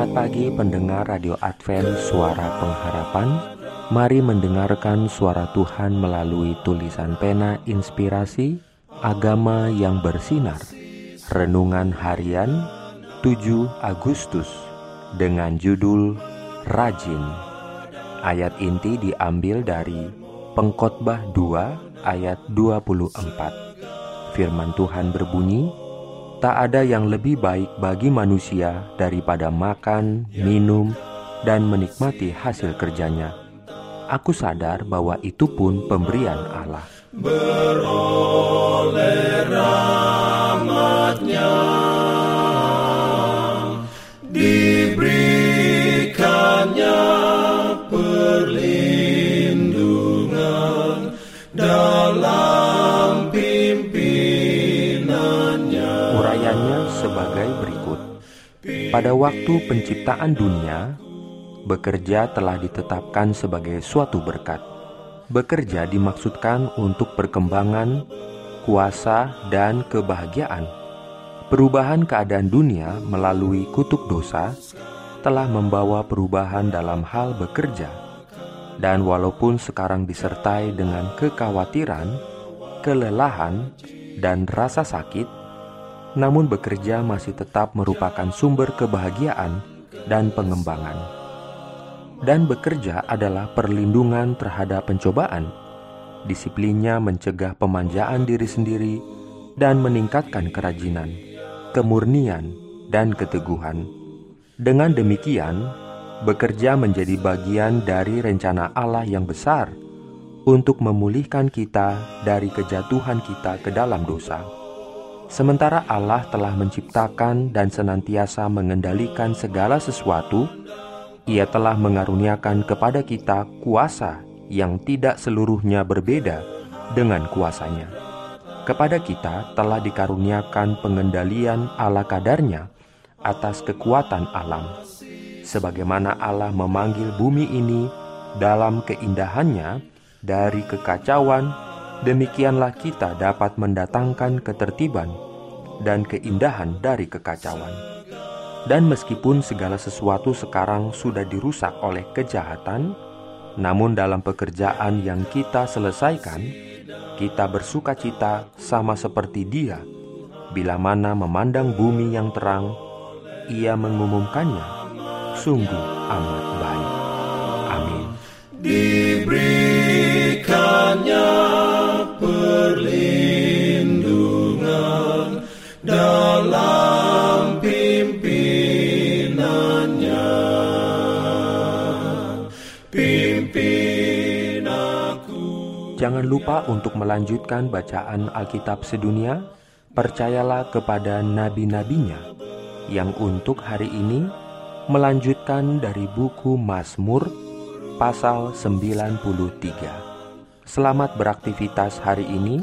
Selamat pagi pendengar Radio Advent Suara Pengharapan. Mari mendengarkan suara Tuhan melalui tulisan pena inspirasi Agama yang bersinar. Renungan harian 7 Agustus Dengan judul Rajin. Ayat inti diambil dari Pengkhotbah 2 ayat 24 Firman Tuhan berbunyi Tak ada yang lebih baik bagi manusia daripada makan, minum, dan menikmati hasil kerjanya. Aku sadar bahwa itu pun pemberian Allah. Beroleh Dalam Pada waktu penciptaan dunia, bekerja telah ditetapkan sebagai suatu berkat. Bekerja dimaksudkan untuk perkembangan, kuasa, dan kebahagiaan. Perubahan keadaan dunia melalui kutuk dosa telah membawa perubahan dalam hal bekerja. Dan walaupun sekarang disertai dengan kekhawatiran, kelelahan, dan rasa sakit, namun bekerja masih tetap merupakan sumber kebahagiaan dan pengembangan. Dan bekerja adalah perlindungan terhadap pencobaan. Disiplinnya mencegah pemanjaan diri sendiri dan meningkatkan kerajinan, kemurnian, dan keteguhan. Dengan demikian, bekerja menjadi bagian dari rencana Allah yang besar untuk memulihkan kita dari kejatuhan kita ke dalam dosa. Sementara Allah telah menciptakan dan senantiasa mengendalikan segala sesuatu, Ia telah mengaruniakan kepada kita kuasa yang tidak seluruhnya berbeda dengan kuasanya. Kepada kita telah dikaruniakan pengendalian ala kadarnya atas kekuatan alam. Sebagaimana Allah memanggil bumi ini dalam keindahannya dari kekacauan demikianlah kita dapat mendatangkan ketertiban dan keindahan dari kekacauan. Dan meskipun segala sesuatu sekarang sudah dirusak oleh kejahatan, namun dalam pekerjaan yang kita selesaikan, kita bersuka cita sama seperti Dia. Bila mana memandang bumi yang terang, Ia mengumumkannya, sungguh amat baik. Dalam pimpinannya. Pimpin aku. Jangan lupa untuk melanjutkan bacaan Alkitab sedunia. Percayalah kepada nabi-nabinya yang untuk hari ini melanjutkan dari buku Mazmur pasal 93. Selamat beraktivitas hari ini.